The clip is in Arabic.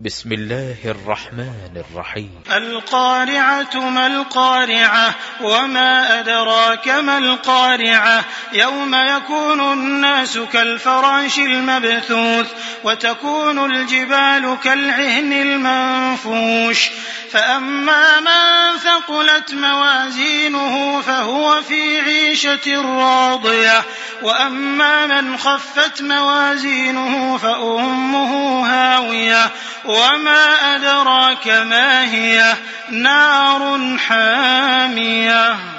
بسم الله الرحمن الرحيم. القارعة ما القارعة وما أدراك ما القارعة يوم يكون الناس كالفراش المبثوث وتكون الجبال كالعهن المنفوش فأما من ثقلت موازينه فهو في عيشة راضية وأما من خفت موازينه فأمه هاوية وما أدراك ما هي نار حامية.